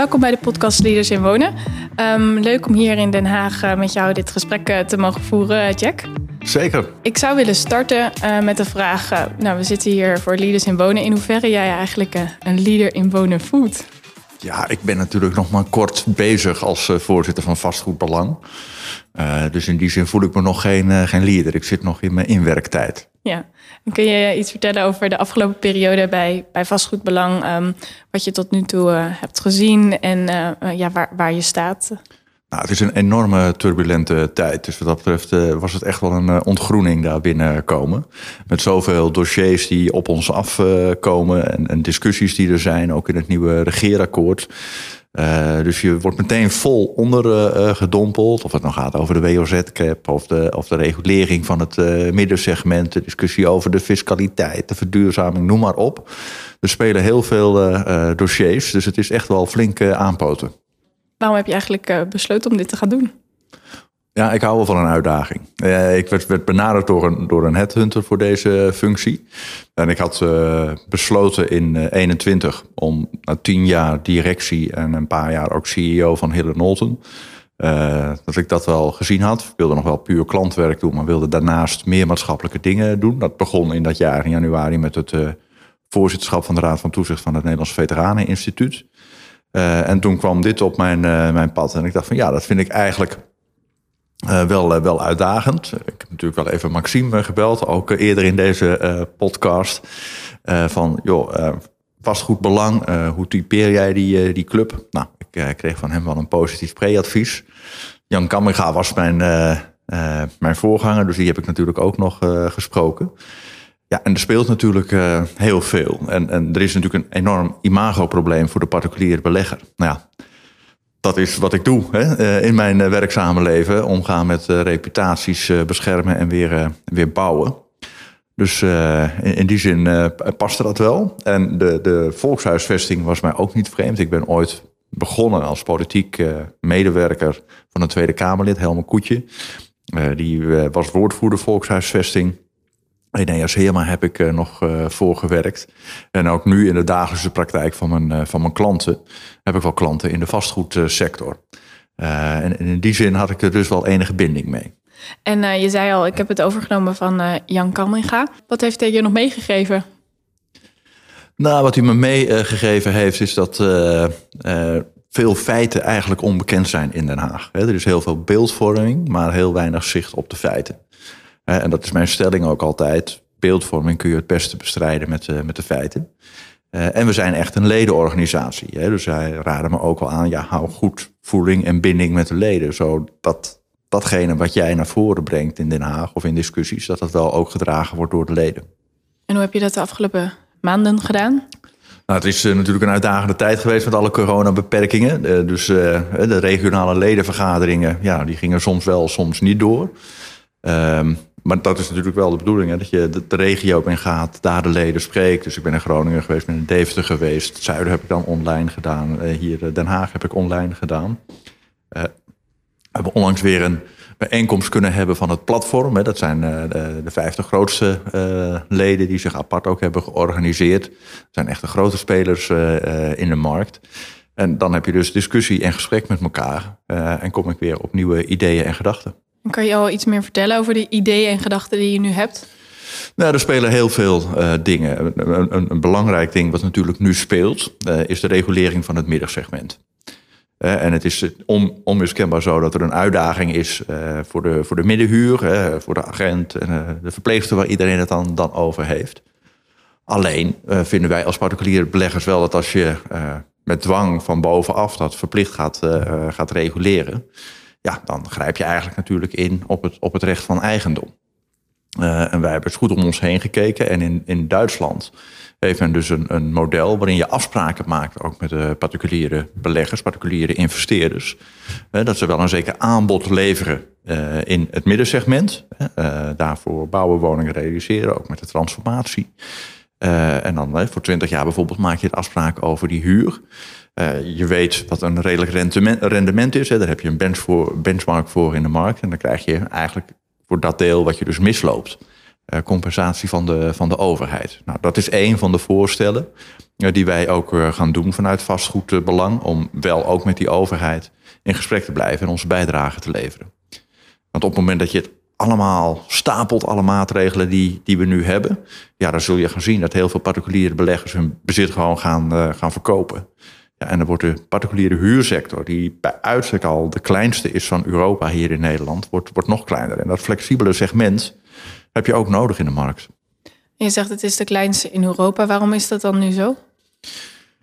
Welkom bij de podcast Leaders in Wonen. Ehm, leuk om hier in Den Haag uh, met jou dit gesprek uh, te mogen voeren, eh, Jack. Zeker. Ik zou willen starten met de vraag: Nou, we zitten hier voor Leaders in Wonen. In hoeverre jij eigenlijk een leader in wonen voelt? Ja, ik ben natuurlijk nog maar kort bezig als voorzitter van Vastgoedbelang. dus in die zin voel ik me nog geen, geen leader. Ik zit nog in mijn inwerktijd. Ja, en kun je iets vertellen over de afgelopen periode bij, bij Vastgoedbelang? Um, wat je tot nu toe uh, hebt gezien en uh, ja, waar, waar je staat? Nou, het is een enorme turbulente tijd. Dus wat dat betreft uh, was het echt wel een ontgroening daar binnenkomen. Met zoveel dossiers die op ons afkomen en, en discussies die er zijn, ook in het nieuwe regeerakkoord. Uh, dus je wordt meteen vol ondergedompeld. Uh, of het nou gaat over de WOZ-cap of de, of de regulering van het middensegment, de discussie over de fiscaliteit, de verduurzaming, noem maar op. Er spelen heel veel dossiers, dus het is echt wel flink aanpoten. Waarom heb je eigenlijk besloten om dit te gaan doen? Ja, ik hou wel van een uitdaging. Uh, ik werd, werd, benaderd door een, door een headhunter voor deze functie. En ik had uh, besloten in uh, 21 om na tien jaar directie en een paar jaar ook CEO van Hille Nolten. Eh, dat ik dat wel gezien had. Ik wilde nog wel puur klantwerk doen, maar wilde daarnaast meer maatschappelijke dingen doen. Dat begon in dat jaar in januari met het voorzitterschap van de Raad van Toezicht van het Nederlands Veteraneninstituut. En toen kwam dit op mijn, mijn pad. En ik dacht van ja, dat vind ik eigenlijk uh, wel, wel uitdagend. Ik heb natuurlijk wel even Maxime gebeld, ook eerder in deze podcast. van, joh, vastgoed belang, hoe typeer jij die, die club? Nou, ik kreeg van hem wel een positief pre-advies. Jan Kamminga was mijn, mijn voorganger, dus die heb ik natuurlijk ook nog gesproken. Ja, en er speelt natuurlijk heel veel. En, en er is natuurlijk een enorm imagoprobleem voor de particuliere belegger. Nou ja, dat is wat ik doe hè, eh, in mijn eh, werkzame leven. Omgaan met eh, reputaties beschermen en weer, weer bouwen. Dus in, in, die zin paste dat wel. En de, de volkshuisvesting was mij ook niet vreemd. Ik ben ooit begonnen als politiek medewerker van een Tweede Kamerlid, Helmer Koetje. die was woordvoerder volkshuisvesting. In EAS Heerma heb ik uh, nog uh, voor gewerkt. En ook nu in de dagelijkse praktijk van mijn, uh, van mijn klanten heb ik wel klanten in de vastgoedsector. en in die zin had ik er dus wel enige binding mee. En je zei al, ik heb het overgenomen van Jan Kamminga. Wat heeft hij je nog meegegeven? Nou, wat hij me meegegeven heeft is dat veel feiten eigenlijk onbekend zijn in Den Haag. Er is heel veel beeldvorming, maar heel weinig zicht op de feiten. En dat is mijn stelling ook altijd. Beeldvorming kun je het beste bestrijden met, uh, met de feiten. Uh, en we zijn echt een ledenorganisatie. Hè? Dus zij raden me ook wel aan, ja, hou goed voeling en binding met de leden. Zodat datgene wat jij naar voren brengt in Den Haag of in discussies, dat dat wel ook gedragen wordt door de leden. En hoe heb je dat de afgelopen maanden gedaan? Nou, het is uh, natuurlijk een uitdagende tijd geweest met alle coronabeperkingen. Uh, dus uh, de regionale ledenvergaderingen, ja, die gingen soms wel, soms niet door. Maar dat is natuurlijk wel de bedoeling, hè, dat je de, regio op in gaat, daar de leden spreekt. Dus ik ben in Groningen geweest, ben in Deventer geweest. Het zuiden heb ik dan online gedaan. Uh, hier uh, Den Haag heb ik online gedaan. Uh, we hebben onlangs weer een bijeenkomst kunnen hebben van het platform. Hè. Dat zijn de, de 50 grootste leden die zich apart ook hebben georganiseerd. Dat zijn echt de grote spelers in de markt. En dan heb je dus discussie en gesprek met elkaar. en kom ik weer op nieuwe ideeën en gedachten. Kan je al iets meer vertellen over de ideeën en gedachten die je nu hebt? Nou, er spelen heel veel uh, dingen. Een, een, een, belangrijk ding wat natuurlijk nu speelt, uh, is de regulering van het middensegment. Uh, en het is on, onmiskenbaar zo dat er een uitdaging is voor, de, voor de middenhuur, voor de agent en de verpleegster waar iedereen het dan, dan over heeft. Alleen vinden wij als particuliere beleggers wel dat als je met dwang van bovenaf dat verplicht gaat, gaat reguleren, ja, dan grijp je eigenlijk natuurlijk in op het, op het recht van eigendom. Uh, en wij hebben het goed om ons heen gekeken. En in, in Duitsland heeft men dus een, een model waarin je afspraken maakt, ook met de particuliere beleggers, particuliere investeerders, dat ze wel een zeker aanbod leveren in het middensegment. daarvoor bouwen, woningen realiseren, ook met de transformatie. En dan voor 20 jaar bijvoorbeeld maak je het afspraak over die huur. je weet wat een redelijk rendement is. Hè. Daar heb je een benchmark voor in de markt. En dan krijg je eigenlijk voor dat deel wat je dus misloopt. Uh, compensatie van de, van de overheid. Nou, dat is een van de voorstellen die wij ook gaan doen vanuit vastgoedbelang. Om wel ook met die overheid in gesprek te blijven en onze bijdrage te leveren. Want op het moment dat je het allemaal stapelt, alle maatregelen die, die we nu hebben. Ja, dan zul je gaan zien dat heel veel particuliere beleggers hun bezit gewoon gaan, gaan verkopen. Ja, en dan wordt de particuliere huursector, die bij uitstek al de kleinste is van Europa hier in Nederland, wordt, wordt nog kleiner. En dat flexibele segment heb je ook nodig in de markt. Je zegt het is de kleinste in Europa. Waarom is dat dan nu zo?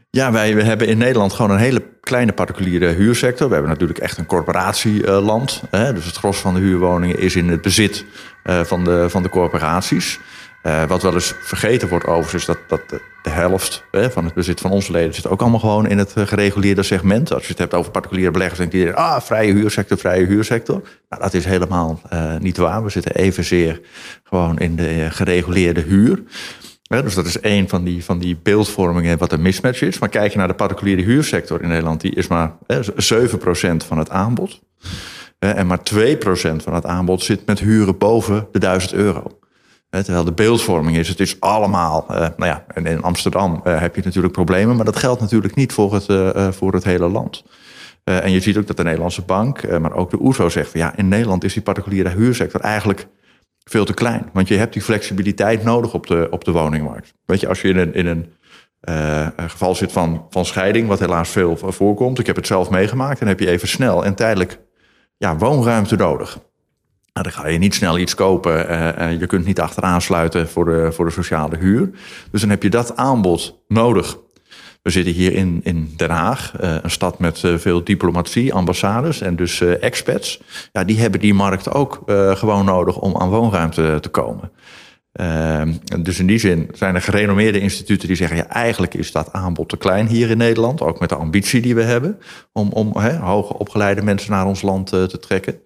Ja, wij we hebben in Nederland gewoon een hele kleine particuliere huursector. We hebben natuurlijk echt een corporatieland. Dus het gros van de huurwoningen is in het bezit eh, van, de, van de corporaties. Uh, wat wel eens vergeten wordt overigens, is dat, dat de, helft hè, van het bezit van onze leden zit ook allemaal gewoon in het eh, gereguleerde segment. Als je het hebt over particuliere beleggers, denkt iedereen, ah, vrije huursector, vrije huursector. Nou, dat is helemaal niet waar. We zitten evenzeer gewoon in de gereguleerde huur. Dus dat is één van die, van die beeldvormingen wat een mismatch is. Maar kijk je naar de particuliere huursector in Nederland, die is maar hè, 7% van het aanbod. en maar 2% van het aanbod zit met huren boven de 1000 euro. Terwijl de beeldvorming is, het is allemaal. Uh, nou ja, in Amsterdam uh, heb je natuurlijk problemen, maar dat geldt natuurlijk niet voor het, uh, voor het hele land. en je ziet ook dat de Nederlandse bank, maar ook de OESO zegt van ja, in Nederland is die particuliere huursector eigenlijk veel te klein. Want je hebt die flexibiliteit nodig op de, op de woningmarkt. Weet je, als je in een, in een geval zit van, van scheiding, wat helaas veel voorkomt, ik heb het zelf meegemaakt, dan heb je even snel en tijdelijk ja, woonruimte nodig. Nou, dan ga je niet snel iets kopen. Uh, je kunt niet achteraan sluiten voor de, voor de sociale huur. Dus dan heb je dat aanbod nodig. We zitten hier in, in Den Haag, uh, een stad met uh, veel diplomatie, ambassades en dus expats. Ja, die hebben die markt ook gewoon nodig om aan woonruimte te komen. Ehm, dus in die zin zijn er gerenommeerde instituten die zeggen... ja, eigenlijk is dat aanbod te klein hier in Nederland. Ook met de ambitie die we hebben om, om hoger opgeleide mensen naar ons land te trekken.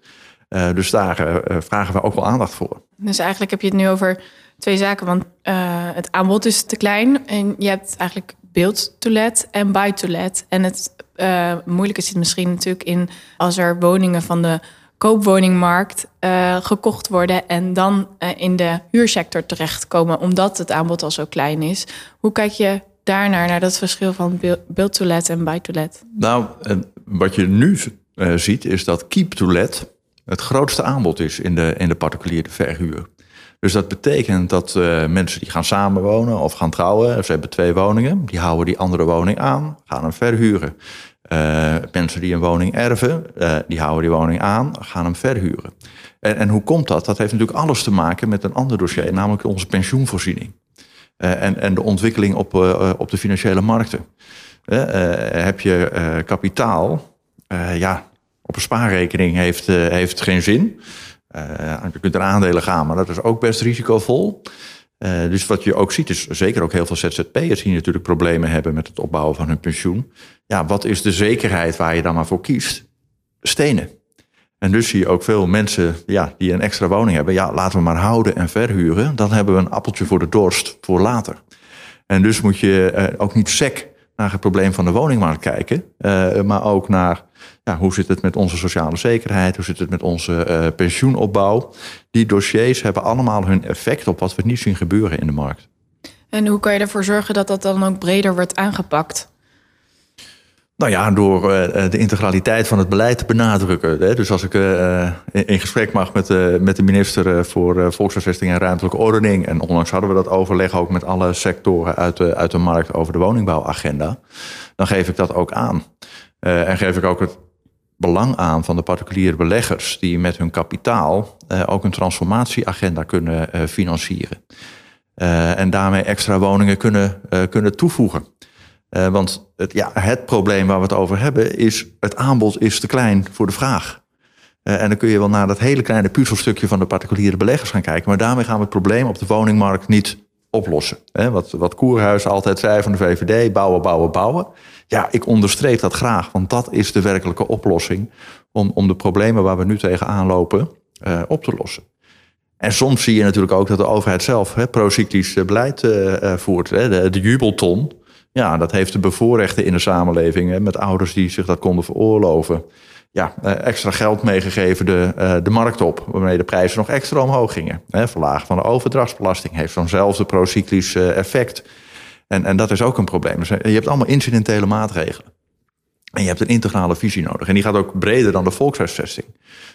Dus daar vragen we ook wel aandacht voor. Dus eigenlijk heb je het nu over twee zaken. Want het aanbod is te klein. En je hebt eigenlijk build to let en buy to let. En het moeilijke zit misschien natuurlijk in als er woningen van de koopwoningmarkt gekocht worden en dan in de huursector terechtkomen, omdat het aanbod al zo klein is. Hoe kijk je daarnaar, naar dat verschil van build to let en buy to let? Nou, wat je nu ziet is dat keep to let het grootste aanbod is in de, in de particuliere verhuur. Dus dat betekent dat uh, mensen die gaan samenwonen of gaan trouwen, ze hebben twee woningen, die houden die andere woning aan, gaan hem verhuren. Uh, mensen die een woning erven, uh, die houden die woning aan, gaan hem verhuren. En, en, hoe komt dat? Dat heeft natuurlijk alles te maken met een ander dossier, namelijk onze pensioenvoorziening. en, en de ontwikkeling op, op de financiële markten. heb je kapitaal, ja, op een spaarrekening heeft, heeft geen zin. Uh, je kunt er aandelen gaan, maar dat is ook best risicovol. Uh, dus wat je ook ziet, is zeker ook heel veel ZZP'ers die natuurlijk problemen hebben met het opbouwen van hun pensioen. Ja, wat is de zekerheid waar je dan maar voor kiest? Stenen. En dus zie je ook veel mensen ja, die een extra woning hebben. Ja, laten we maar houden en verhuren. Dan hebben we een appeltje voor de dorst voor later. En dus moet je ook niet sec naar het probleem van de woningmarkt kijken. maar ook naar ja, hoe zit het met onze sociale zekerheid? Hoe zit het met onze uh, pensioenopbouw? Die dossiers hebben allemaal hun effect op wat we niet zien gebeuren in de markt. En hoe kan je ervoor zorgen dat dat dan ook breder wordt aangepakt? Nou ja, door uh, de integraliteit van het beleid te benadrukken. Dus als ik in gesprek mag met, met de minister voor Volkshuisvesting en Ruimtelijke Ordening. En onlangs hadden we dat overleg ook met alle sectoren uit de, uit de markt over de woningbouwagenda. Dan geef ik dat ook aan. en geef ik ook het belang aan van de particuliere beleggers die met hun kapitaal uh, ook een transformatieagenda kunnen uh, financieren. Uh, en daarmee extra woningen kunnen, kunnen toevoegen. want het, ja, het probleem waar we het over hebben is het aanbod is te klein voor de vraag. en dan kun je wel naar dat hele kleine puzzelstukje van de particuliere beleggers gaan kijken. Maar daarmee gaan we het probleem op de woningmarkt niet oplossen. Wat, wat Koerhuis altijd zei van de VVD, bouwen, bouwen, bouwen. Ja, ik onderstreep dat graag, want dat is de werkelijke oplossing om, om de problemen waar we nu tegenaan lopen uh, op te lossen. En soms zie je natuurlijk ook dat de overheid zelf hè, procyclisch beleid uh, voert. Hè. De, jubelton, ja, dat heeft de bevoorrechten in de samenleving. Hè, met ouders die zich dat konden veroorloven. Ja, extra geld meegegeven de, de markt op, waarmee de prijzen nog extra omhoog gingen. Hè, verlagen van de overdrachtsbelasting heeft zo'nzelfde procyclisch effect. En, en dat is ook een probleem. Dus, je hebt allemaal incidentele maatregelen. En je hebt een integrale visie nodig. En die gaat ook breder dan de volkshuisvesting.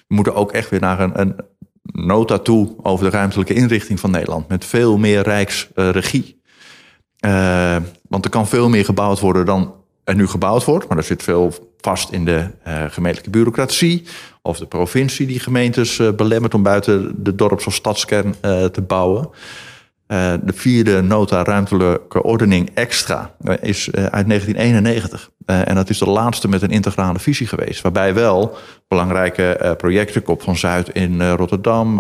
We moeten ook echt weer naar een, een nota toe over de ruimtelijke inrichting van Nederland. Met veel meer rijksregie. Uh, want er kan veel meer gebouwd worden dan er nu gebouwd wordt. Maar er zit veel vast in de uh, gemeentelijke bureaucratie. Of de provincie die gemeentes belemmert om buiten de dorps- of stadskern te bouwen. Uh, de vierde nota ruimtelijke ordening extra uh, is uh, uit 1991. en dat is de laatste met een integrale visie geweest. Waarbij wel belangrijke projecten, Kop van Zuid in Rotterdam,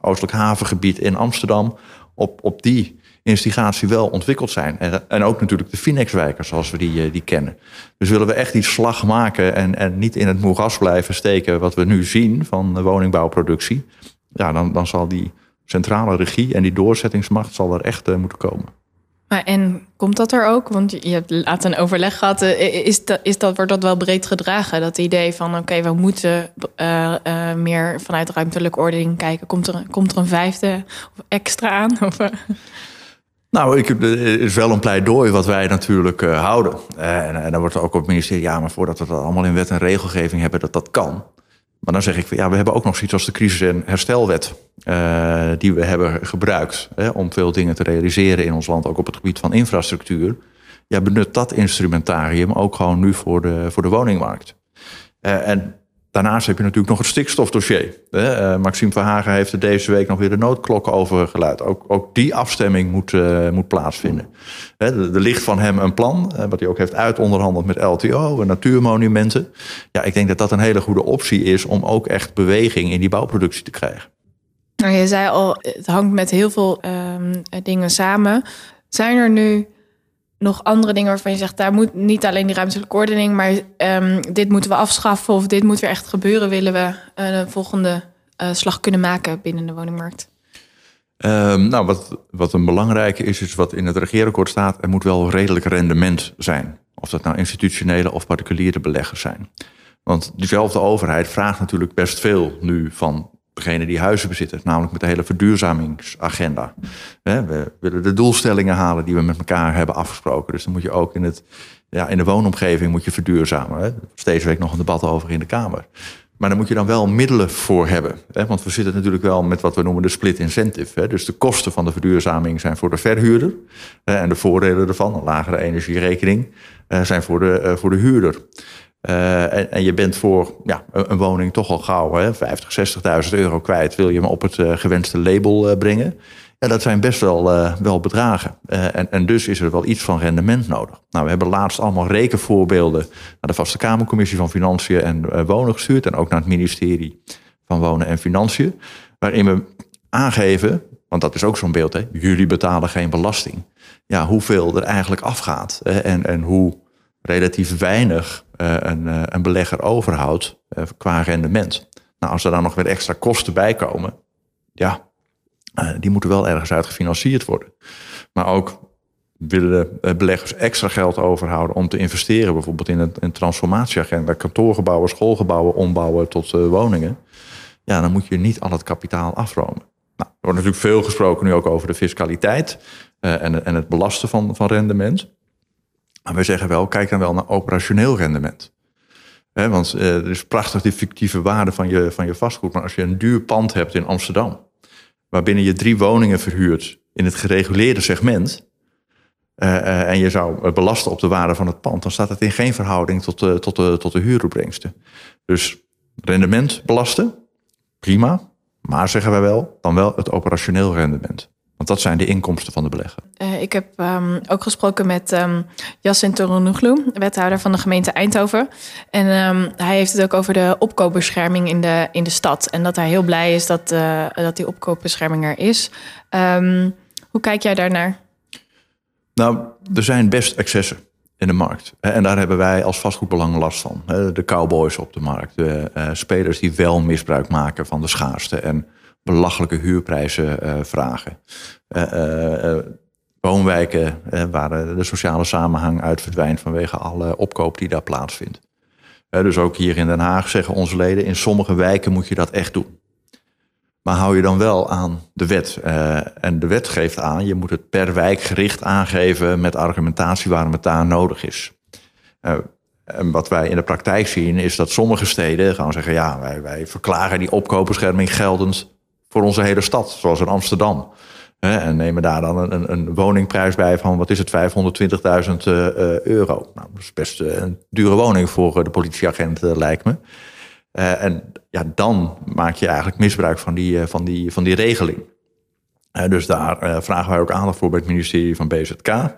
Oostelijk Havengebied in Amsterdam, op, op die instigatie wel ontwikkeld zijn. En, en ook natuurlijk de Finex-wijken zoals we die, die kennen. Dus willen we echt die slag maken en, en niet in het moeras blijven steken wat we nu zien van woningbouwproductie. Ja, dan, dan zal die centrale regie en die doorzettingsmacht zal er echt uh, moeten komen. Maar en komt dat er ook? Want je hebt laatst een overleg gehad. Uh, is dat, is dat, wordt dat wel breed gedragen? Dat idee van oké, okay, we moeten uh, meer vanuit ruimtelijke ordening kijken. Komt er, komt er een vijfde extra aan? Of, nou, ik, er is wel een pleidooi wat wij natuurlijk houden. En, en dan wordt er ook op het ministerie, ja, maar voordat we dat allemaal in wet en regelgeving hebben, dat dat kan. Maar dan zeg ik, ja, we hebben ook nog zoiets als de crisis- en herstelwet. Uh, die we hebben gebruikt hè, om veel dingen te realiseren in ons land, ook op het gebied van infrastructuur. Ja, benut dat instrumentarium ook gewoon nu voor de, voor de woningmarkt. Uh, en Daarnaast heb je natuurlijk nog het stikstofdossier. Uh, Maxime Verhagen heeft er deze week nog weer de noodklok over geluid. Ook, ook die afstemming moet, uh, moet plaatsvinden. er ligt van hem een plan, uh, wat hij ook heeft uitonderhandeld met LTO en natuurmonumenten. Ja, ik denk dat dat een hele goede optie is om ook echt beweging in die bouwproductie te krijgen. Nou, je zei al, het hangt met heel veel ehm, dingen samen. Zijn er nu nog andere dingen waarvan je zegt, daar moet niet alleen die ruimtelijke ordening, maar um, dit moeten we afschaffen of dit moet weer echt gebeuren, willen we uh, volgende uh, slag kunnen maken binnen de woningmarkt? Um, nou, wat, wat een belangrijke is, is wat in het regeerakkoord staat, er moet wel redelijk rendement zijn. Of dat nou institutionele of particuliere beleggers zijn. Want diezelfde overheid vraagt natuurlijk best veel nu van degene die huizen bezitten, namelijk met de hele verduurzamingsagenda. We willen de doelstellingen halen die we met elkaar hebben afgesproken. Dus dan moet je ook in, het, ja, in de woonomgeving moet je verduurzamen. Hè? Steeds week nog een debat over in de Kamer. Maar daar moet je dan wel middelen voor hebben. Want we zitten natuurlijk wel met wat we noemen de split incentive. Dus de kosten van de verduurzaming zijn voor de verhuurder. En de voordelen ervan, een lagere energierekening, eh, zijn voor de, eh, voor de huurder. Uh, en, en, je bent voor ja, een, woning toch al gauw hè, 50, 60.000 euro kwijt. Wil je hem op het uh, gewenste label uh, brengen? Ja, dat zijn best wel, wel bedragen. En, en, dus is er wel iets van rendement nodig. Nou, we hebben laatst allemaal rekenvoorbeelden naar de Vaste Kamercommissie van Financiën en Wonen gestuurd. En ook naar het ministerie van Wonen en Financiën. Waarin we aangeven, want dat is ook zo'n beeld, hè, jullie betalen geen belasting. Ja, hoeveel er eigenlijk afgaat. En, en hoe relatief weinig uh, een, uh, een, belegger overhoudt uh, qua rendement. Nou, als er dan nog weer extra kosten bij komen, ja, die moeten wel ergens uit gefinancierd worden. Maar ook willen beleggers extra geld overhouden om te investeren, bijvoorbeeld in een, een transformatieagenda, kantoorgebouwen, schoolgebouwen ombouwen tot woningen. Ja, dan moet je niet al het kapitaal afromen. Nou, er wordt natuurlijk veel gesproken nu ook over de fiscaliteit en, en het belasten van, van rendement. Maar wij zeggen wel, kijk dan wel naar operationeel rendement. want uh, er is prachtig die fictieve waarde van je, van je vastgoed. Maar als je een duur pand hebt in Amsterdam, waarbinnen je drie woningen verhuurt in het gereguleerde segment, uh, uh, en je zou belasten op de waarde van het pand, dan staat het in geen verhouding tot de, tot de, tot de huuropbrengsten. Dus rendement belasten, prima. Maar zeggen wij wel, dan wel het operationeel rendement. Want dat zijn de inkomsten van de belegger. Uh, ik heb um, ook gesproken met um, ehm, Toronoglu, wethouder van de gemeente Eindhoven. En um, hij heeft het ook over de opkoopbescherming in de, in de stad. En dat hij heel blij is dat, uh, dat die opkoopbescherming er is. hoe Hoe kijk jij daarnaar? Nou, er zijn best excessen in de markt. En daar hebben wij als vastgoedbelang last van. De cowboys op de markt. De uh, spelers die wel misbruik maken van de schaarste en belachelijke huurprijzen uh, vragen. Uh, woonwijken waar de sociale samenhang uit verdwijnt vanwege alle opkoop die daar plaatsvindt. dus ook hier in Den Haag zeggen onze leden, in sommige wijken moet je dat echt doen. Maar hou je dan wel aan de wet. En de wet geeft aan, je moet het per wijk gericht aangeven met argumentatie waarom het daar nodig is. En wat wij in de praktijk zien is dat sommige steden gaan zeggen, ja, wij, wij verklaren die opkoopbescherming geldend voor onze hele stad, zoals in Amsterdam. En nemen daar dan een, een, woningprijs bij van, wat is het, 520.000 euro. Nou, dat is best een dure woning voor de politieagent, lijkt me. En ja, dan maak je eigenlijk misbruik van die, van die, van die regeling. Dus daar vragen wij ook aandacht voor bij het ministerie van BZK.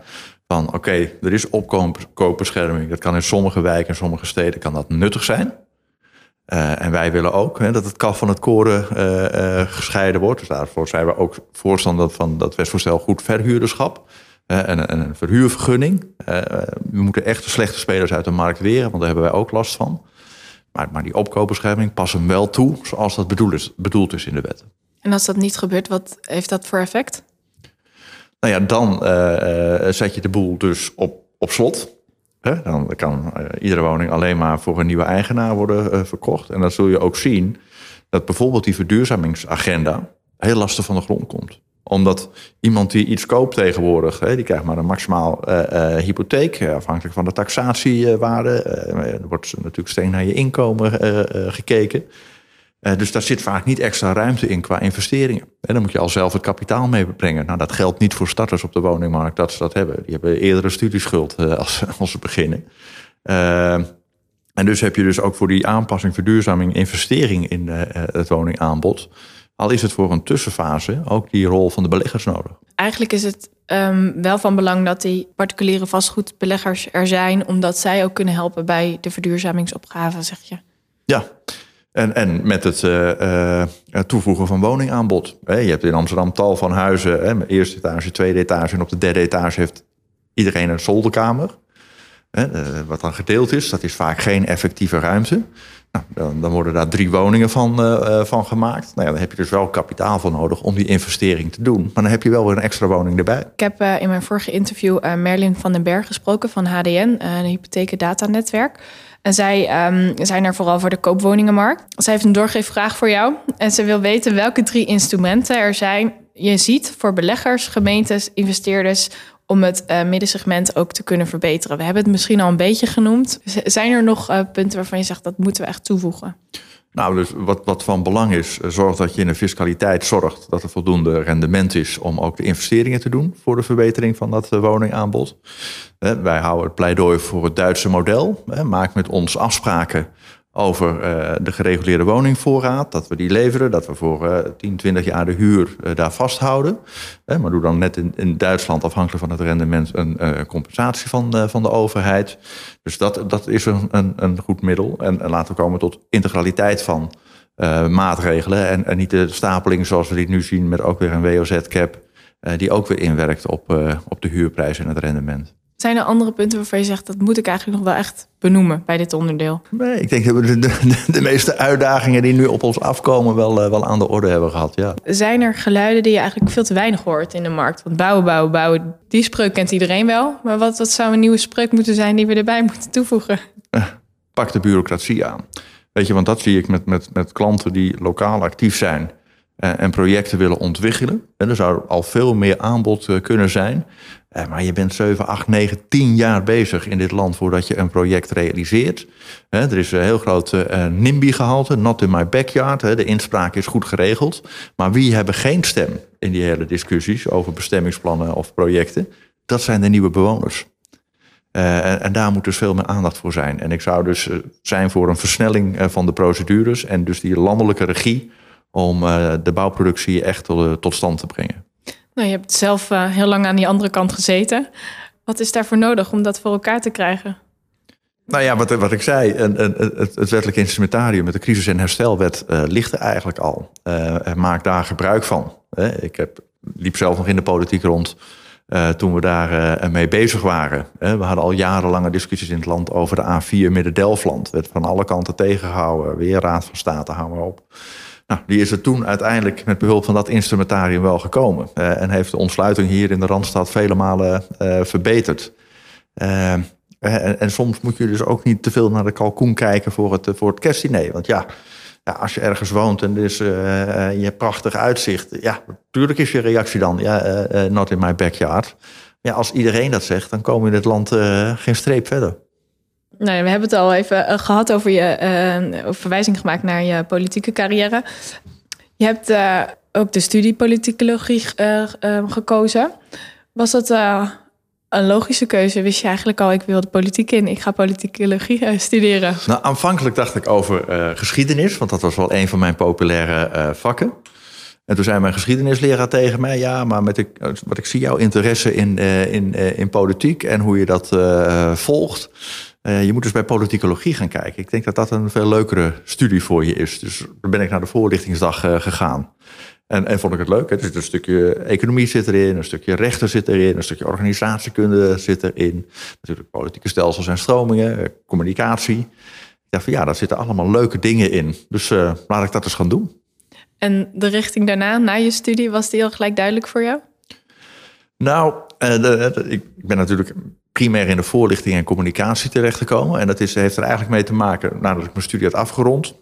Van oké, er is opkoopbescherming. Dat kan in sommige wijken en sommige steden kan dat nuttig zijn. En wij willen ook hè, dat het kaf van het koren gescheiden wordt. Dus daarvoor zijn we ook voorstander van dat wetsvoorstel goed verhuurderschap. En, en, een verhuurvergunning. we moeten echt de slechte spelers uit de markt weren, want daar hebben wij ook last van. Maar, maar die opkoopbescherming pas hem wel toe zoals dat bedoeld is, bedoeld is in de wet. En als dat niet gebeurt, wat heeft dat voor effect? Nou ja, dan zet je de boel dus op, op slot. Dan kan uh, iedere woning alleen maar voor een nieuwe eigenaar worden uh, verkocht. En dan zul je ook zien dat bijvoorbeeld die verduurzamingsagenda heel lastig van de grond komt omdat iemand die iets koopt tegenwoordig, die krijgt maar een maximaal uh, hypotheek, afhankelijk van de taxatiewaarde. Uh, er wordt natuurlijk steeds naar je inkomen gekeken. Dus daar zit vaak niet extra ruimte in qua investeringen. En dan moet je al zelf het kapitaal meebrengen. Nou, dat geldt niet voor starters op de woningmarkt dat ze dat hebben. Die hebben eerdere studieschuld als, als ze beginnen. en dus heb je dus ook voor die aanpassing, verduurzaming, investering in het woningaanbod al is het voor een tussenfase ook die rol van de beleggers nodig. Eigenlijk is het um, wel van belang dat die particuliere vastgoedbeleggers er zijn, omdat zij ook kunnen helpen bij de verduurzamingsopgave, zeg je. Ja, en, en met het uh, toevoegen van woningaanbod. Je hebt in Amsterdam tal van huizen, hè, eerste etage, tweede etage en op de derde etage heeft iedereen een zolderkamer. Wat dan gedeeld is, dat is vaak geen effectieve ruimte. Nou, dan, dan, worden daar drie woningen van, van gemaakt. Nou ja, dan heb je dus wel kapitaal voor nodig om die investering te doen. Maar dan heb je wel weer een extra woning erbij. Ik heb in mijn vorige interview uh, Merlin van den Berg gesproken van HDN, een hypotheekdatanetwerk. En zij um, zijn er vooral voor de koopwoningenmarkt. Zij heeft een doorgeefvraag voor jou. En ze wil weten welke drie instrumenten er zijn. Je ziet voor beleggers, gemeentes, investeerders om het uh, middensegment ook te kunnen verbeteren. We hebben het misschien al een beetje genoemd. Zijn er nog uh, punten waarvan je zegt dat moeten we echt toevoegen? Nou, dus wat, wat van belang is, eh, zorg dat je in de fiscaliteit zorgt dat er voldoende rendement is om ook de investeringen te doen voor de verbetering van dat woningaanbod. Wij houden het pleidooi voor het Duitse model. Maak met ons afspraken over uh, de gereguleerde woningvoorraad. Dat we die leveren, dat we voor uh, 10, 20 jaar de huur uh, daar vasthouden. maar doe dan net in, Duitsland, afhankelijk van het rendement, een eh, compensatie van, van de overheid. Dus dat, dat is een, een, een goed middel. En, en, laten we komen tot integraliteit van maatregelen. En, en, niet de stapeling zoals we die nu zien met ook weer een WOZ-cap. die ook weer inwerkt op, op de huurprijs en het rendement. Zijn er andere punten waarvan je zegt dat moet ik eigenlijk nog wel echt benoemen bij dit onderdeel? Nee, ik denk dat we de, de, de meeste uitdagingen die nu op ons afkomen wel, uh, wel aan de orde hebben gehad. Ja. Zijn er geluiden die je eigenlijk veel te weinig hoort in de markt? Want bouwen, bouwen, bouwen, die spreuk kent iedereen wel. Maar wat, wat zou een nieuwe spreuk moeten zijn die we erbij moeten toevoegen? Uh, pak de bureaucratie aan. Weet je, want dat zie ik met, met, met klanten die lokaal actief zijn uh, en projecten willen ontwikkelen. En er zou al veel meer aanbod kunnen zijn. Eh, maar je bent 7, 8, 9, 10 jaar bezig in dit land voordat je een project realiseert. Er is een heel groot uh, NIMBY-gehalte, not in my backyard. De inspraak is goed geregeld. Maar wie hebben geen stem in die hele discussies over bestemmingsplannen of projecten? Dat zijn de nieuwe bewoners. Uh, en daar moet dus veel meer aandacht voor zijn. En ik zou dus zijn voor een versnelling van de procedures en dus die landelijke regie om de bouwproductie echt tot stand te brengen. Nou, je hebt zelf uh, heel lang aan die andere kant gezeten. Wat is daarvoor nodig om dat voor elkaar te krijgen? Nou ja, wat, wat ik zei, een, een, het, wettelijk instrumentarium met de crisis- en herstelwet uh, ligt er eigenlijk al. Uh, maak daar gebruik van. Ik heb liep zelf nog in de politiek rond. toen we daar mee bezig waren. we hadden al jarenlange discussies in het land over de A4 Midden-Delfland. Werd van alle kanten tegengehouden. Weer Raad van State, hou maar op. Nou, die is er toen uiteindelijk met behulp van dat instrumentarium wel gekomen. en heeft de ontsluiting hier in de Randstad vele malen verbeterd. En, en, soms moet je dus ook niet te veel naar de kalkoen kijken voor het, voor het. Want ja, ja, als je ergens woont en dus, je hebt prachtig uitzicht. Ja, natuurlijk is je reactie dan, ja, not in my backyard. Ja, als iedereen dat zegt, dan komen we in het land geen streep verder. Nou, we hebben het al even gehad over je verwijzing gemaakt naar je politieke carrière. Je hebt ook de studie politicologie gekozen. Was dat een logische keuze. Wist je eigenlijk al, ik wil de politiek in. Ik ga politicologie uh, studeren. Nou, aanvankelijk dacht ik over uh, geschiedenis. Want dat was wel een van mijn populaire uh, vakken. En toen zei mijn geschiedenisleraar tegen mij... ja, maar met ik, wat ik zie jouw interesse in, in, in politiek... en hoe je dat volgt... je moet dus bij politicologie gaan kijken. Ik denk dat dat een veel leukere studie voor je is. Dus dan ben ik naar de voorlichtingsdag gegaan. En, en vond ik het leuk. Hè? Dus een stukje economie zit erin, een stukje rechten zit erin, een stukje organisatiekunde zit erin. Natuurlijk politieke stelsels en stromingen, eh, communicatie. Ik dacht van ja, daar zitten allemaal leuke dingen in. Dus uh, laat ik dat eens gaan doen. En de richting daarna, na je studie, was die al gelijk duidelijk voor jou? Nou, uh, de, ik ben natuurlijk primair in de voorlichting en communicatie terechtgekomen. En dat is, heeft er eigenlijk mee te maken nadat ik mijn studie had afgerond.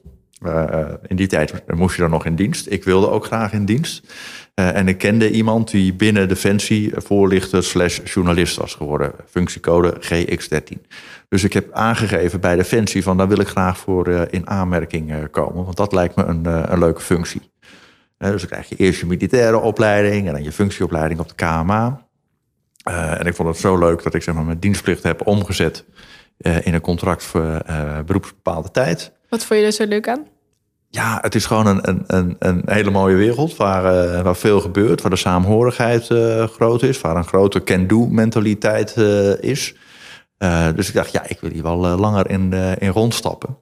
Uh, in die tijd moest je dan nog in dienst. Ik wilde ook graag in dienst. Uh, en ik kende iemand die binnen Defensie voorlichter slash journalist was geworden. Functiecode GX13. Dus ik heb aangegeven bij Defensie van daar wil ik graag voor uh, in aanmerking komen. Want dat lijkt me een, een leuke functie. dus dan krijg je eerst je militaire opleiding en dan je functieopleiding op de KMA. En ik vond het zo leuk dat ik zeg maar, mijn dienstplicht heb omgezet in een contract voor beroepsbepaalde tijd. Wat vond je er zo leuk aan? Ja, het is gewoon een, een, een hele mooie wereld waar, waar veel gebeurt, waar de saamhorigheid groot is, waar een grote can-do-mentaliteit is. dus ik dacht, ja, ik wil hier wel langer in, in rondstappen.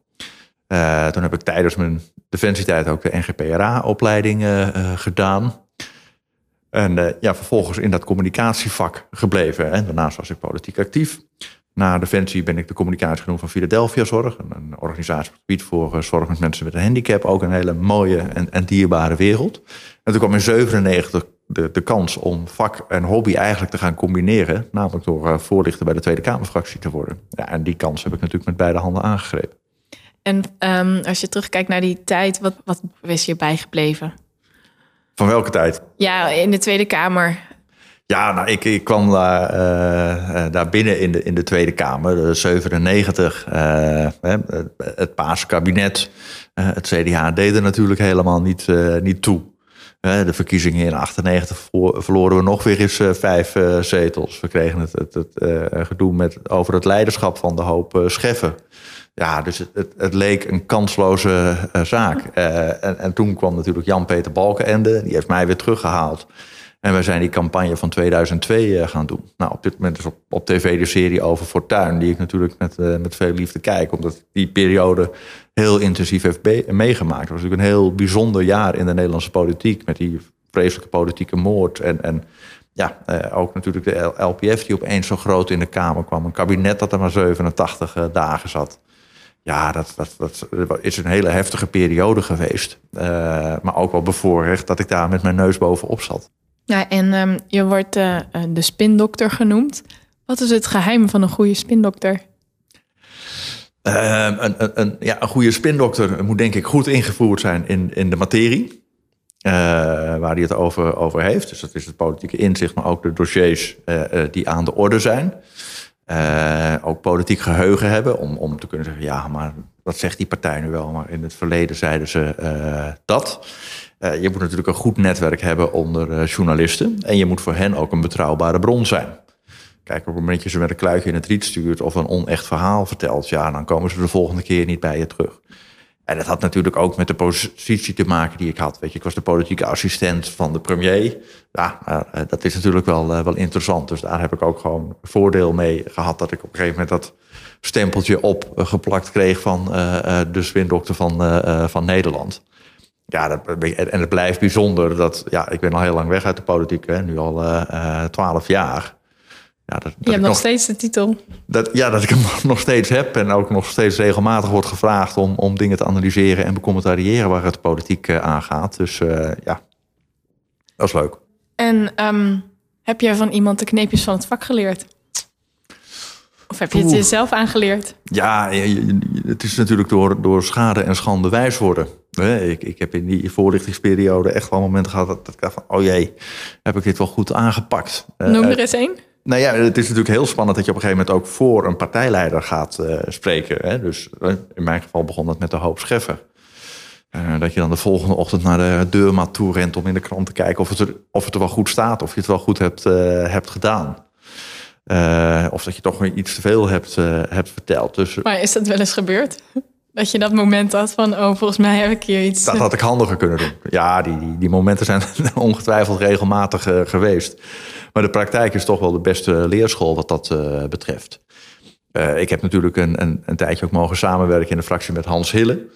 toen heb ik tijdens mijn defensietijd ook de NGPRA-opleiding gedaan. En ja, vervolgens in dat communicatievak gebleven. En daarnaast was ik politiek actief. Na Defensie ben ik de communicatie genoemd van Philadelphia Zorg. Een organisatie op het voor eh, zorg met mensen met een handicap. Ook een hele mooie en, en dierbare wereld. En toen kwam in 97 de, de kans om vak en hobby eigenlijk te gaan combineren. Namelijk door uh, voorlichter bij de Tweede Kamerfractie te worden. Ja, en die kans heb ik natuurlijk met beide handen aangegrepen. En um, als je terugkijkt naar die tijd, wat, wat is je bijgebleven? Van welke tijd? Ja, in de Tweede Kamer. Ja, nou, ik, ik kwam daar, uh, daar binnen in de, in de Tweede Kamer, de 97. Uh, het Paarse kabinet, het CDA deed er natuurlijk helemaal niet, niet toe. de verkiezingen in 98 verloren we nog weer eens vijf zetels. We kregen het, het, het gedoe met, over het leiderschap van de hoop scheffen. Ja, dus het, het, het, leek een kansloze zaak. en, en toen kwam natuurlijk Jan-Peter Balkenende. Die heeft mij weer teruggehaald. En we zijn die campagne van 2002 eh, gaan doen. Nou, op dit moment is op, op tv de serie over Fortuin, die ik natuurlijk met, met veel liefde kijk, omdat die periode heel intensief heeft meegemaakt. Het was natuurlijk een heel bijzonder jaar in de Nederlandse politiek, met die vreselijke politieke moord. En, en ja, uh, ook natuurlijk de LPF die opeens zo groot in de Kamer kwam. Een kabinet dat er maar 87 uh, dagen zat. Ja, dat, dat, dat, is een hele heftige periode geweest. maar ook wel bevoorrecht dat ik daar met mijn neus bovenop zat. Ja, en um, je wordt uh, de spindokter genoemd. Wat is het geheim van een goede spindokter? Uh, een, een, een, ja, een goede spindokter moet denk ik goed ingevoerd zijn in, in de materie. Uh, waar hij het over, over heeft. Dus dat is het politieke inzicht, maar ook de dossiers die aan de orde zijn. Ook politiek geheugen hebben om, om te kunnen zeggen... ja, maar wat zegt die partij nu wel? Maar in het verleden zeiden ze dat. Uh, je moet natuurlijk een goed netwerk hebben onder journalisten. En je moet voor hen ook een betrouwbare bron zijn. Kijk, op het moment dat je ze met een kluitje in het riet stuurt of een onecht verhaal vertelt, ja, dan komen ze de volgende keer niet bij je terug. En dat had natuurlijk ook met de positie te maken die ik had. Weet je, ik was de politieke assistent van de premier. Ja, uh, dat is natuurlijk wel, wel interessant. Dus daar heb ik ook gewoon voordeel mee gehad dat ik op een gegeven moment dat stempeltje opgeplakt kreeg van de zwindokter van, van Nederland. ja, en het blijft bijzonder dat, ja, ik ben al heel lang weg uit de politiek, hè, nu al twaalf jaar. Ja, dat, je hebt nog, steeds de titel. Dat, ja, dat ik hem nog steeds heb en ook nog steeds regelmatig wordt gevraagd om, om dingen te analyseren en becommentariëren waar het politiek aangaat. Dus ja, dat is leuk. En ehm, heb jij van iemand de kneepjes van het vak geleerd? Of heb je het jezelf aangeleerd? Ja, het is natuurlijk door, door schade en schande wijs worden. Ik, ik heb in die voorlichtingsperiode echt wel momenten gehad dat, ik dacht van... oh jee, heb ik dit wel goed aangepakt? Noem er eh, eens één. Nou ja, het is natuurlijk heel spannend dat je op een gegeven moment ook voor een partijleider gaat uh, spreken. Hè? Dus eh, in mijn geval begon dat met de hoop Scheffer. Uh, dat je dan de volgende ochtend naar de deurmat toe rent om in de krant te kijken of het er, of het er wel goed staat, of je het wel goed hebt, hebt gedaan. Of dat je toch weer iets te veel hebt, hebt verteld. Dus, maar is dat wel eens gebeurd? Dat je dat moment had van, oh, volgens mij heb ik hier iets... Dat had ik handiger kunnen doen. Ja, die, die, die momenten zijn ongetwijfeld regelmatig uh, geweest. Maar de praktijk is toch wel de beste leerschool wat dat betreft. ik heb natuurlijk een, een, een, tijdje ook mogen samenwerken in de fractie met Hans Hille.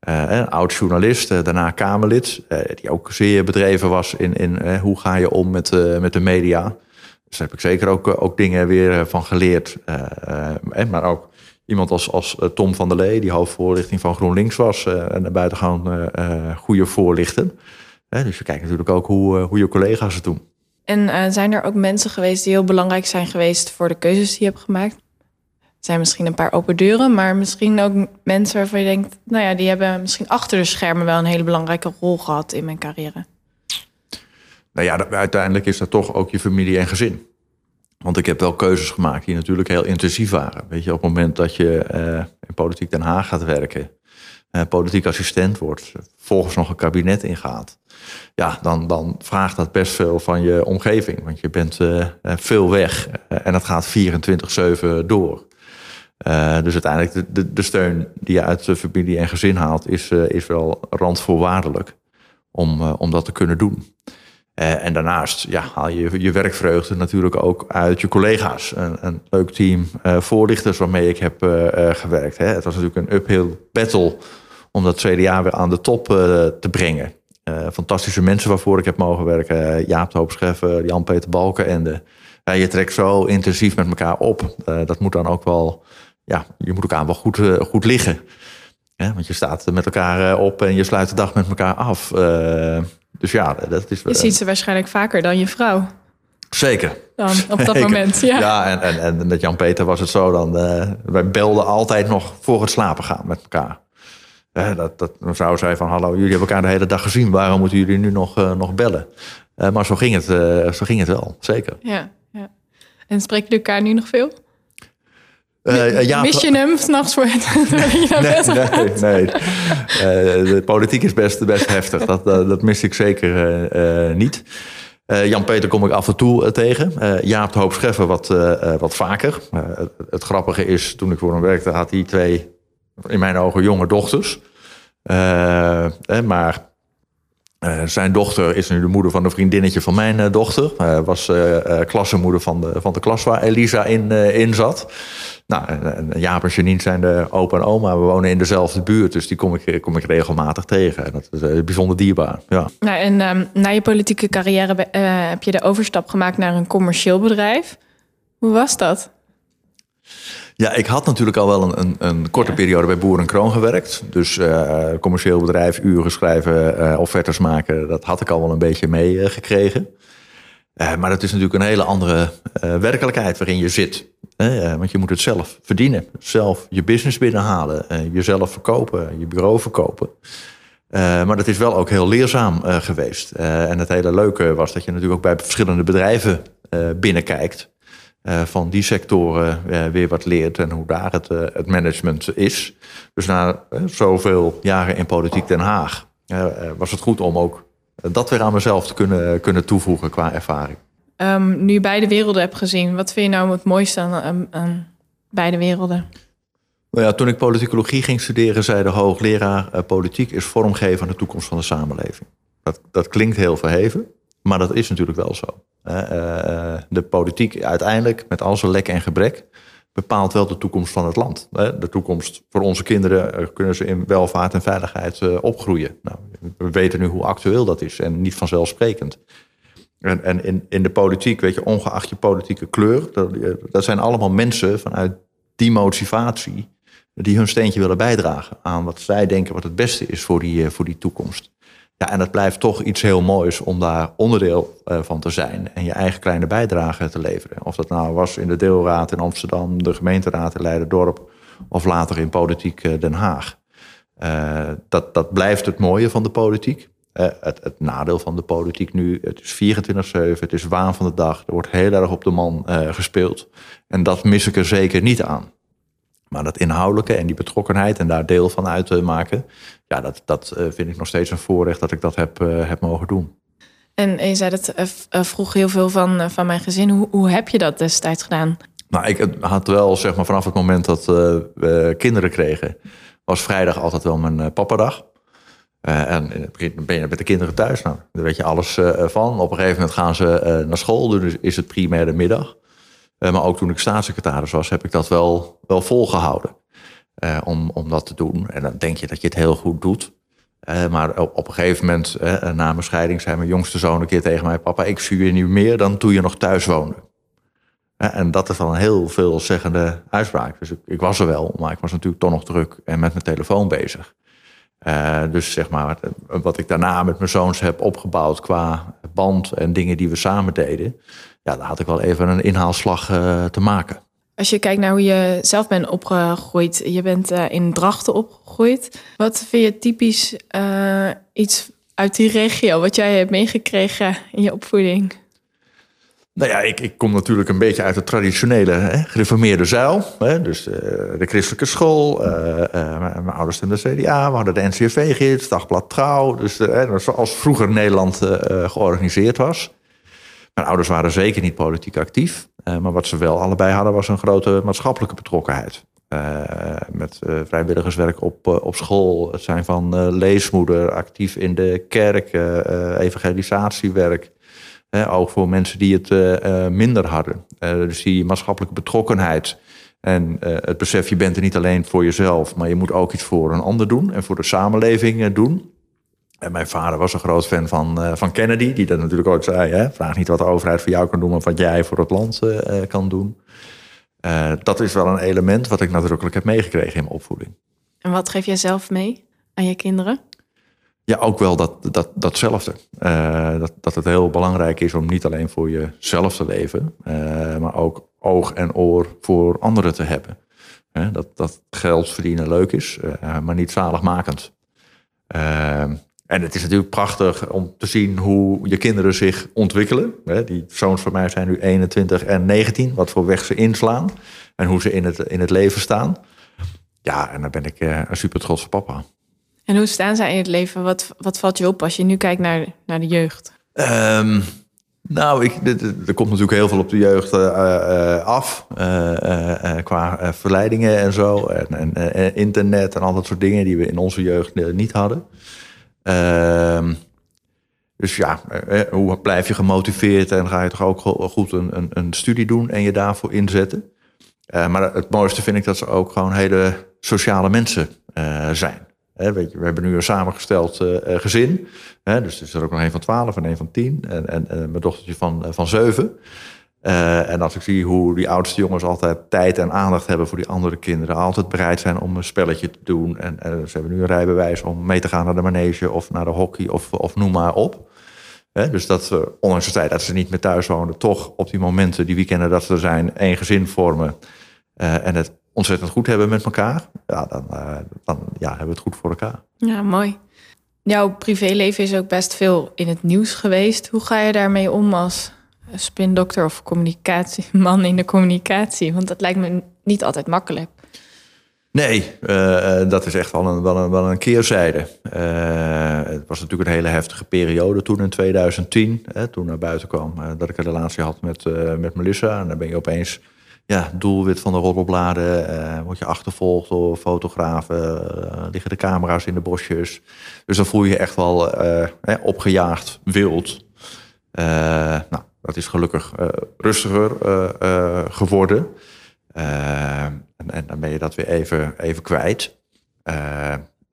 een oud journalist, daarna Kamerlid. die ook zeer bedreven was in, in hoe ga je om met, met de media... Dus daar heb ik zeker ook, eh, ook dingen weer eh, van geleerd. Maar ook iemand als, als Tom van der Lee, die hoofdvoorlichting van GroenLinks was. en uh, buitengewoon goede voorlichten. dus je kijkt natuurlijk ook hoe, hoe je collega's het doen. En zijn er ook mensen geweest die heel belangrijk zijn geweest voor de keuzes die je hebt gemaakt? Er zijn misschien een paar open deuren, maar misschien ook mensen waarvan je denkt, nou ja, die hebben misschien achter de schermen wel een hele belangrijke rol gehad in mijn carrière. Nou ja, uiteindelijk is dat toch ook je familie en gezin. Want ik heb wel keuzes gemaakt die natuurlijk heel intensief waren. Weet je, op het moment dat je uh, in Politiek Den Haag gaat werken, uh, politiek assistent wordt, volgens nog een kabinet ingaat, ja, dan, dan vraagt dat best veel van je omgeving. Want je bent uh, veel weg en dat gaat 24-7 door. dus uiteindelijk de, de, steun die je uit familie en gezin haalt, is, is wel randvoorwaardelijk om, om dat te kunnen doen. Uh, en daarnaast ja, haal je je werkvreugde natuurlijk ook uit je collega's. Een, een leuk team uh, voorlichters waarmee ik heb uh, gewerkt. Hè. Het was natuurlijk een uphill battle om dat jaar weer aan de top te brengen. fantastische mensen waarvoor ik heb mogen werken. Jaap de Hoop Scheffer, Jan-Peter Balken. En de, je trekt zo intensief met elkaar op. dat moet dan ook wel, ja, je moet elkaar wel goed, goed liggen. want je staat met elkaar op en je sluit de dag met elkaar af. Dus ja, dat is... Je ziet ze waarschijnlijk vaker dan je vrouw. Zeker. Dan, op dat moment, ja. Ja, en, en, en met Jan-Peter was het zo dan... Uh, wij belden altijd nog voor het slapen gaan met elkaar. Uh, dat, dat mevrouw zei van... Hallo, jullie hebben elkaar de hele dag gezien. Waarom moeten jullie nu nog, uh, nog bellen? maar zo ging, het, zo ging het wel, zeker. Ja, ja. En spreken jullie elkaar nu nog veel? Uh, ja, Mis je hem s'nachts voor het? nee, nee. nee. Uh, de politiek is best, best heftig. Dat, dat mis ik zeker niet. Jan-Peter kom ik af en toe tegen. Jaap de Hoop Scheffer wat, wat vaker. Het, het, grappige is, toen ik voor hem werkte, had hij twee, in mijn ogen, jonge dochters. maar uh, zijn dochter is nu de moeder van een vriendinnetje van mijn uh, dochter. Uh, was klassenmoeder van de, van de klas waar Elisa in, in zat. Nou, Jaap en Janine zijn de opa en oma. We wonen in dezelfde buurt, dus die kom ik, kom ik regelmatig tegen. En dat is bijzonder dierbaar. Ja. Nou, en um, na je politieke carrière heb je de overstap gemaakt naar een commercieel bedrijf. Hoe was dat? Ja, ik had natuurlijk al wel een, een, een korte periode bij Boer en Kroon gewerkt. Dus uh, commercieel bedrijf, uren schrijven, uh, offertes maken, dat had ik al wel een beetje meegekregen. Uh, maar dat is natuurlijk een hele andere werkelijkheid waarin je zit. want je moet het zelf verdienen, zelf je business binnenhalen, jezelf verkopen, je bureau verkopen. maar dat is wel ook heel leerzaam geweest. en het hele leuke was dat je natuurlijk ook bij verschillende bedrijven binnenkijkt. Van die sectoren weer wat leert en hoe daar het, het management is. Dus na zoveel jaren in politiek Den Haag was het goed om ook dat weer aan mezelf te kunnen, kunnen toevoegen qua ervaring. Um, nu je beide werelden hebt gezien, wat vind je nou het mooiste aan, aan beide werelden? Nou ja, toen ik politicologie ging studeren, zei de hoogleraar: politiek is vormgeven aan de toekomst van de samenleving. Dat, dat klinkt heel verheven, maar dat is natuurlijk wel zo. Eh, de politiek uiteindelijk, met al zijn lek en gebrek, bepaalt wel de toekomst van het land. De toekomst voor onze kinderen kunnen ze in welvaart en veiligheid opgroeien. Nou, we weten nu hoe actueel dat is en niet vanzelfsprekend. En, en in, in de politiek, weet je, ongeacht je politieke kleur, dat, dat zijn allemaal mensen vanuit die motivatie die hun steentje willen bijdragen aan wat zij denken wat het beste is voor die, voor die toekomst. Ja, en het blijft toch iets heel moois om daar onderdeel eh, van te zijn en je eigen kleine bijdrage te leveren. Of dat nou was in de deelraad in Amsterdam, de gemeenteraad in Leiden-dorp of later in politiek eh, Den Haag. Uh, dat, dat blijft het mooie van de politiek. het, het, nadeel van de politiek nu, het is 24-7, het is waan van de dag. Er wordt heel erg op de man gespeeld. En dat mis ik er zeker niet aan. Maar dat inhoudelijke en die betrokkenheid en daar deel van uit te maken, ja, dat, dat eh, vind ik nog steeds een voorrecht dat ik dat heb, uh, heb mogen doen. En je zei dat uh, vroeg heel veel van, van mijn gezin. Hoe, hoe heb je dat destijds gedaan? Nou, ik had wel, zeg maar, vanaf het moment dat we kinderen kregen, was vrijdag altijd wel mijn papadag. en in het begin ben je met de kinderen thuis. Nou, daar weet je alles van. Op een gegeven moment gaan ze naar school, dus is het primair de middag. Maar ook toen ik staatssecretaris was, heb ik dat wel, wel volgehouden. Uh, om, om dat te doen. En dan denk je dat je het heel goed doet. Uh, maar op, op, een gegeven moment, na mijn scheiding, zei mijn jongste zoon een keer tegen mij: Papa, ik zie je nu meer dan toen je nog thuis woonde. en dat is wel een heel veelzeggende uitspraak. Dus ik, ik, was er wel, maar ik was natuurlijk toch nog druk en met mijn telefoon bezig. dus zeg maar, wat ik daarna met mijn zoons heb opgebouwd qua band en dingen die we samen deden, ja, daar had ik wel even een inhaalslag te maken. Als je kijkt naar hoe je zelf bent opgegroeid, je bent uh, in Drachten opgegroeid. Wat vind je typisch uh, iets uit die regio, wat jij hebt meegekregen in je opvoeding? Nou ja, ik, ik kom natuurlijk een beetje uit de traditionele hè, gereformeerde zuil. Hè, dus uh, de christelijke school, mijn ouders stemden de CDA, we hadden de NCRV-gids, Dagblad Trouw. Dus zoals vroeger Nederland georganiseerd was. Mijn ouders waren zeker niet politiek actief. Uh, maar wat ze wel allebei hadden was een grote maatschappelijke betrokkenheid. Uh, met uh, vrijwilligerswerk op, op school. Het zijn van leesmoeder, actief in de kerk, evangelisatiewerk. ook voor mensen die het minder hadden. dus die maatschappelijke betrokkenheid. En het besef, je bent er niet alleen voor jezelf, maar je moet ook iets voor een ander doen en voor de samenleving doen. En mijn vader was een groot fan van, uh, van Kennedy, die dat natuurlijk ooit zei: hè, vraag niet wat de overheid voor jou kan doen, maar wat jij voor het land uh, kan doen. Uh, dat is wel een element wat ik nadrukkelijk heb meegekregen in mijn opvoeding. En wat geef jij zelf mee aan je kinderen? Ja, ook wel dat, dat, datzelfde. dat, dat het heel belangrijk is om niet alleen voor jezelf te leven, maar ook oog en oor voor anderen te hebben. dat, dat geld verdienen leuk is, maar niet zaligmakend. En het is natuurlijk prachtig om te zien hoe je kinderen zich ontwikkelen. Die zoons van mij zijn nu 21 en 19, wat voor weg ze inslaan en hoe ze in het, in het leven staan. Ja, en dan ben ik eh, een super trotse papa. En hoe staan zij in het leven? Wat, wat valt je op als je nu kijkt naar, naar de jeugd? Um, nou, ik, er komt natuurlijk heel veel op de jeugd uh, uh, af. Uh, qua verleidingen en zo. En, en internet en al dat soort dingen die we in onze jeugd niet hadden. Ehm, dus ja, eh, eh, hoe blijf je gemotiveerd en ga je toch ook goed een, een, een studie doen en je daarvoor inzetten. Uh, maar het mooiste vind ik dat ze ook gewoon hele sociale mensen zijn. weet je, we hebben nu een samengesteld gezin. dus er is er ook nog een van 12 en een van 10. En, en, en mijn dochtertje van, van 7. Uh, en als ik zie hoe die oudste jongens altijd tijd en aandacht hebben voor die andere kinderen, altijd bereid zijn om een spelletje te doen. En, ze hebben nu een rijbewijs om mee te gaan naar de manege of naar de hockey of, of noem maar op. dus dat, uh, ondanks het feit dat ze niet meer thuis wonen, toch op die momenten, die weekenden dat ze er zijn, één gezin vormen. Uh, en het ontzettend goed hebben met elkaar. Ja, dan, dan ja, hebben we het goed voor elkaar. Ja, mooi. Jouw privéleven is ook best veel in het nieuws geweest. Hoe ga je daarmee om als spindokter of communicatie, man in de communicatie? Want dat lijkt me niet altijd makkelijk. Nee, uh, dat is echt wel een, wel een, wel een keerzijde. Uh, het was natuurlijk een hele heftige periode toen in 2010, hè, toen naar buiten kwam dat ik een relatie had met, met Melissa. En dan ben je opeens ja, doelwit van de roddelbladen, word je achtervolgd door fotografen, liggen de camera's in de bosjes. Dus dan voel je je echt wel opgejaagd, wild. nou, dat is gelukkig uh, rustiger uh, geworden. en, en, dan ben je dat weer even, even kwijt.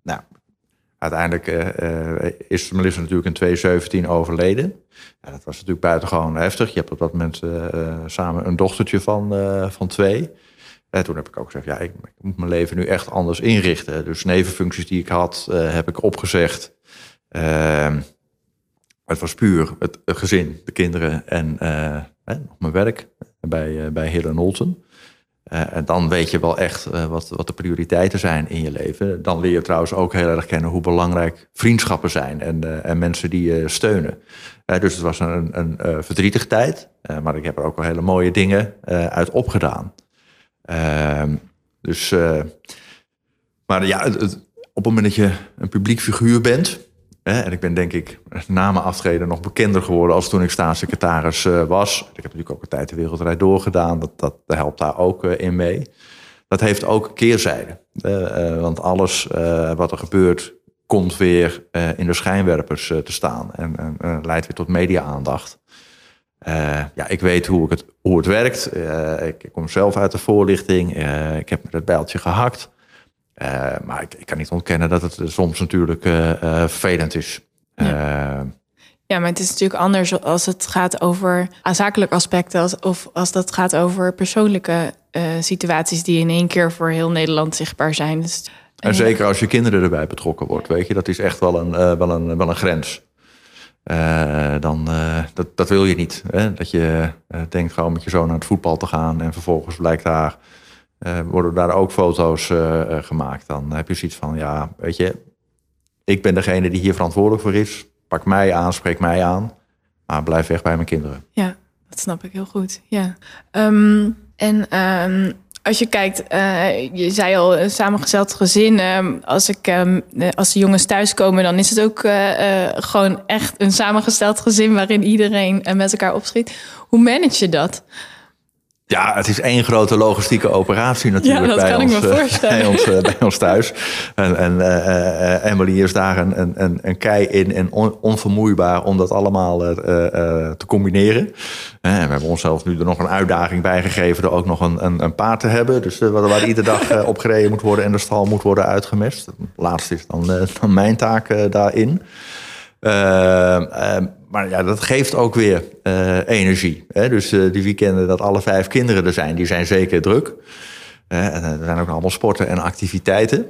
nou, uiteindelijk is Melissa natuurlijk in 2017 overleden. Ja, dat was natuurlijk buitengewoon heftig. Je hebt op dat moment samen een dochtertje van, van twee. En toen heb ik ook gezegd, ja, ik, moet mijn leven nu echt anders inrichten. Dus nevenfuncties die ik had, heb ik opgezegd. Het was puur het, gezin, de kinderen en uh, nog mijn werk bij, uh, bij Hille Nolten. Uh, en dan weet je wel echt wat, wat de prioriteiten zijn in je leven. Dan leer je trouwens ook heel erg kennen hoe belangrijk vriendschappen zijn en, en mensen die je steunen. dus het was een, een verdrietige tijd, maar ik heb er ook wel hele mooie dingen uit opgedaan. Ehm, dus, maar ja, op het moment dat je een publiek figuur bent, en ik ben denk ik na mijn aftreden nog bekender geworden als toen ik staatssecretaris uh, was. Ik heb natuurlijk ook een tijd de wereldrijd doorgedaan. Dat, dat, helpt daar ook uh, in mee. Dat heeft ook keerzijde. Uh, want alles wat er gebeurt, komt weer in de schijnwerpers te staan. En, leidt weer tot media-aandacht. ja, ik weet hoe, ik het, hoe het werkt. Ik, kom zelf uit de voorlichting. ik heb het bijltje gehakt. Uh, maar ik, ik, kan niet ontkennen dat het soms natuurlijk uh, vervelend is. Ja. ja. maar het is natuurlijk anders als het gaat over zakelijke aspecten als, of als dat gaat over persoonlijke situaties die in één keer voor heel Nederland zichtbaar zijn. Dus, en zeker als je kinderen erbij betrokken wordt, weet je, dat is echt wel een, wel een, wel een grens. dan, dat, dat wil je niet. Hè? Dat je denkt gewoon met je zoon naar het voetbal te gaan en vervolgens blijkt daar uh, worden daar ook foto's uh, gemaakt. Dan heb je zoiets van, ja, weet je, ik ben degene die hier verantwoordelijk voor is. Pak mij aan, spreek mij aan. Maar blijf weg bij mijn kinderen. Ja, dat snap ik heel goed. Ja. Um, en um, als je kijkt, je zei al, een samengesteld gezin. Um, als, ik, als de jongens thuiskomen, dan is het ook gewoon echt een samengesteld gezin waarin iedereen met elkaar opschiet. Hoe manage je dat? Ja, het is één grote logistieke operatie natuurlijk ja, bij, ons, uh, bij, ons, bij ons thuis. En, en uh, Emily is daar een, een, een kei in en on, onvermoeibaar om dat allemaal te combineren. we hebben onszelf nu er nog een uitdaging bij gegeven er ook nog een, een, een paard te hebben. Dus waar, waar iedere dag opgereden moet worden en de stal moet worden uitgemest. Laatst is dan, dan mijn taak daarin. Maar ja, dat geeft ook weer uh, energie. Hè? Dus uh, die weekenden dat alle vijf kinderen er zijn, die zijn zeker druk. En er zijn ook allemaal sporten en activiteiten.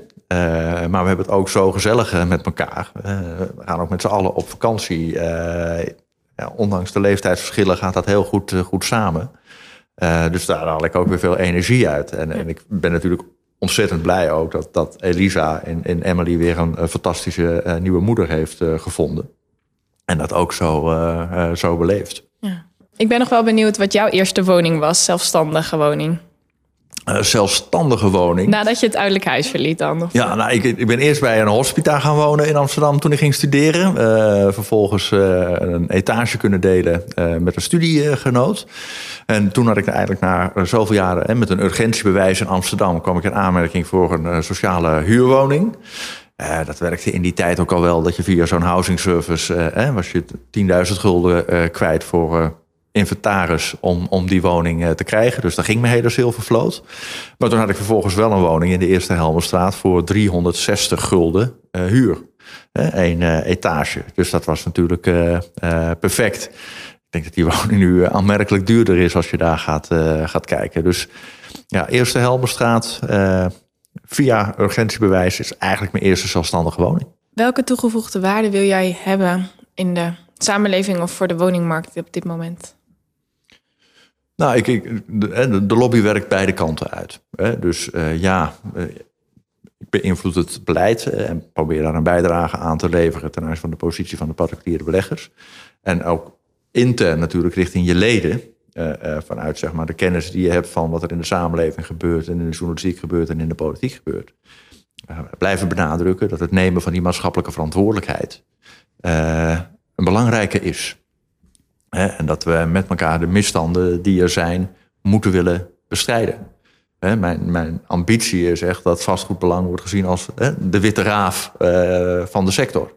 maar we hebben het ook zo gezellig met elkaar. we gaan ook met z'n allen op vakantie. Ja, ondanks de leeftijdsverschillen gaat dat heel goed, goed samen. dus daar haal ik ook weer veel energie uit. En, en ik ben natuurlijk ontzettend blij ook dat, dat Elisa en, en Emily weer een, fantastische nieuwe moeder heeft gevonden. En dat ook zo, uh, zo beleefd. Ja. Ik ben nog wel benieuwd wat jouw eerste woning was, zelfstandige woning. Uh, zelfstandige woning. Nadat je het ouderlijk huis verliet dan? Of? Ja, nou, ik, ik ben eerst bij een hospita gaan wonen in Amsterdam toen ik ging studeren. Uh, vervolgens uh, een etage kunnen delen met een studiegenoot. En toen had ik eigenlijk na zoveel jaren en met een urgentiebewijs in Amsterdam... kwam ik in aanmerking voor een sociale huurwoning. Uh, dat werkte in die tijd ook al wel, dat je via zo'n housing service uh, was je 10.000 gulden uh, kwijt voor inventaris om, om die woning te krijgen. Dus daar ging mijn hele zilvervloot. Maar toen had ik vervolgens wel een woning in de Eerste Helmerstraat voor 360 gulden huur. Een etage. Dus dat was natuurlijk perfect. Ik denk dat die woning nu aanmerkelijk duurder is als je daar gaat, gaat kijken. Dus ja, Eerste Helmerstraat via urgentiebewijs is eigenlijk mijn eerste zelfstandige woning. Welke toegevoegde waarde wil jij hebben in de samenleving of voor de woningmarkt op dit moment? Nou, ik, ik de, de, lobby werkt beide kanten uit. Hè. Dus uh, ja, uh, ik beïnvloed het beleid en probeer daar een bijdrage aan te leveren ten aanzien van de positie van de particuliere beleggers. En ook intern natuurlijk richting je leden. Uh, vanuit zeg maar, de kennis die je hebt van wat er in de samenleving gebeurt en in de journalistiek gebeurt en in de politiek gebeurt. Uh, blijven benadrukken dat het nemen van die maatschappelijke verantwoordelijkheid een belangrijke is. en dat we met elkaar de misstanden die er zijn moeten willen bestrijden. mijn, mijn, ambitie is echt dat vastgoedbelang wordt gezien als de witte raaf van de sector.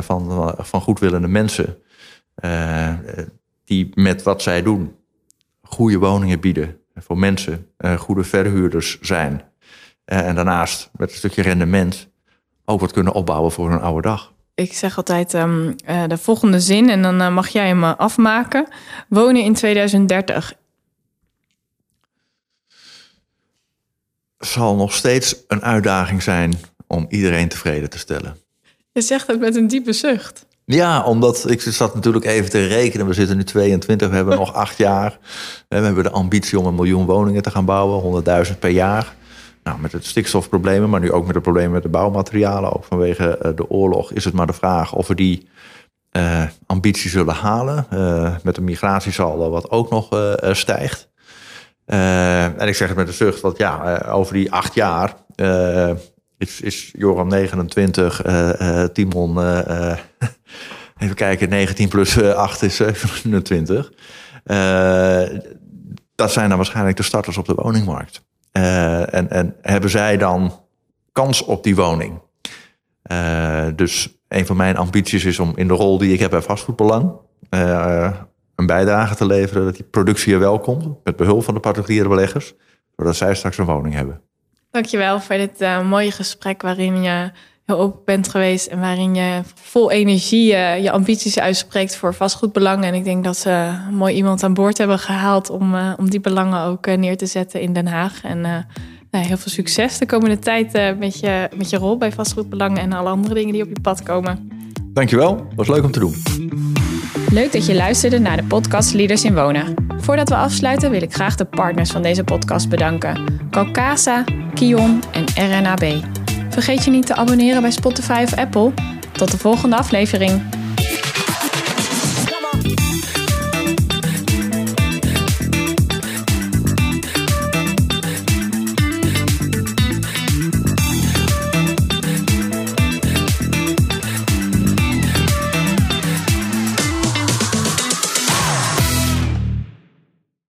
van, van goedwillende mensen die met wat zij doen goede woningen bieden voor mensen goede verhuurders zijn. en daarnaast met een stukje rendement ook wat kunnen opbouwen voor een oude dag. Ik zeg altijd um, de volgende zin en dan mag jij hem afmaken. Wonen in 2030 zal nog steeds een uitdaging zijn om iedereen tevreden te stellen. Je zegt het met een diepe zucht. Ja, omdat ik zat natuurlijk even te rekenen. We zitten nu 22, we hebben nog acht jaar. We hebben de ambitie om een miljoen woningen te gaan bouwen, 100.000 per jaar. Nou, met het stikstofproblemen, maar nu ook met de problemen met de bouwmaterialen, ook vanwege eh, de oorlog, is het maar de vraag of we die uh, ambitie zullen halen. Uh, met een migratiesaldo wat ook nog stijgt. en ik zeg het met een zucht, want ja, over die acht jaar is, is Joram 29, Timon, even kijken, 19 plus 8 is 27. dat zijn dan waarschijnlijk de starters op de woningmarkt. En, en hebben zij dan kans op die woning? Dus een van mijn ambities is om in de rol die ik heb bij vastgoedbelang uh, een bijdrage te leveren dat die productie er wel komt, met behulp van de particuliere beleggers, zodat zij straks een woning hebben. Dankjewel voor dit mooie gesprek waarin je heel open bent geweest en waarin je vol energie je ambities uitspreekt voor vastgoedbelangen. En ik denk dat ze mooi iemand aan boord hebben gehaald om, uh, om die belangen ook neer te zetten in Den Haag. En nou, heel veel succes de komende tijd met, je, met je rol bij vastgoedbelangen en alle andere dingen die op je pad komen. Dankjewel, was leuk om te doen. Leuk dat je luisterde naar de podcast Leaders in Wonen. Voordat we afsluiten wil ik graag de partners van deze podcast bedanken. Calcasa, Kion en RNAB. Vergeet je niet te abonneren bij Spotify of Apple. Tot de volgende aflevering.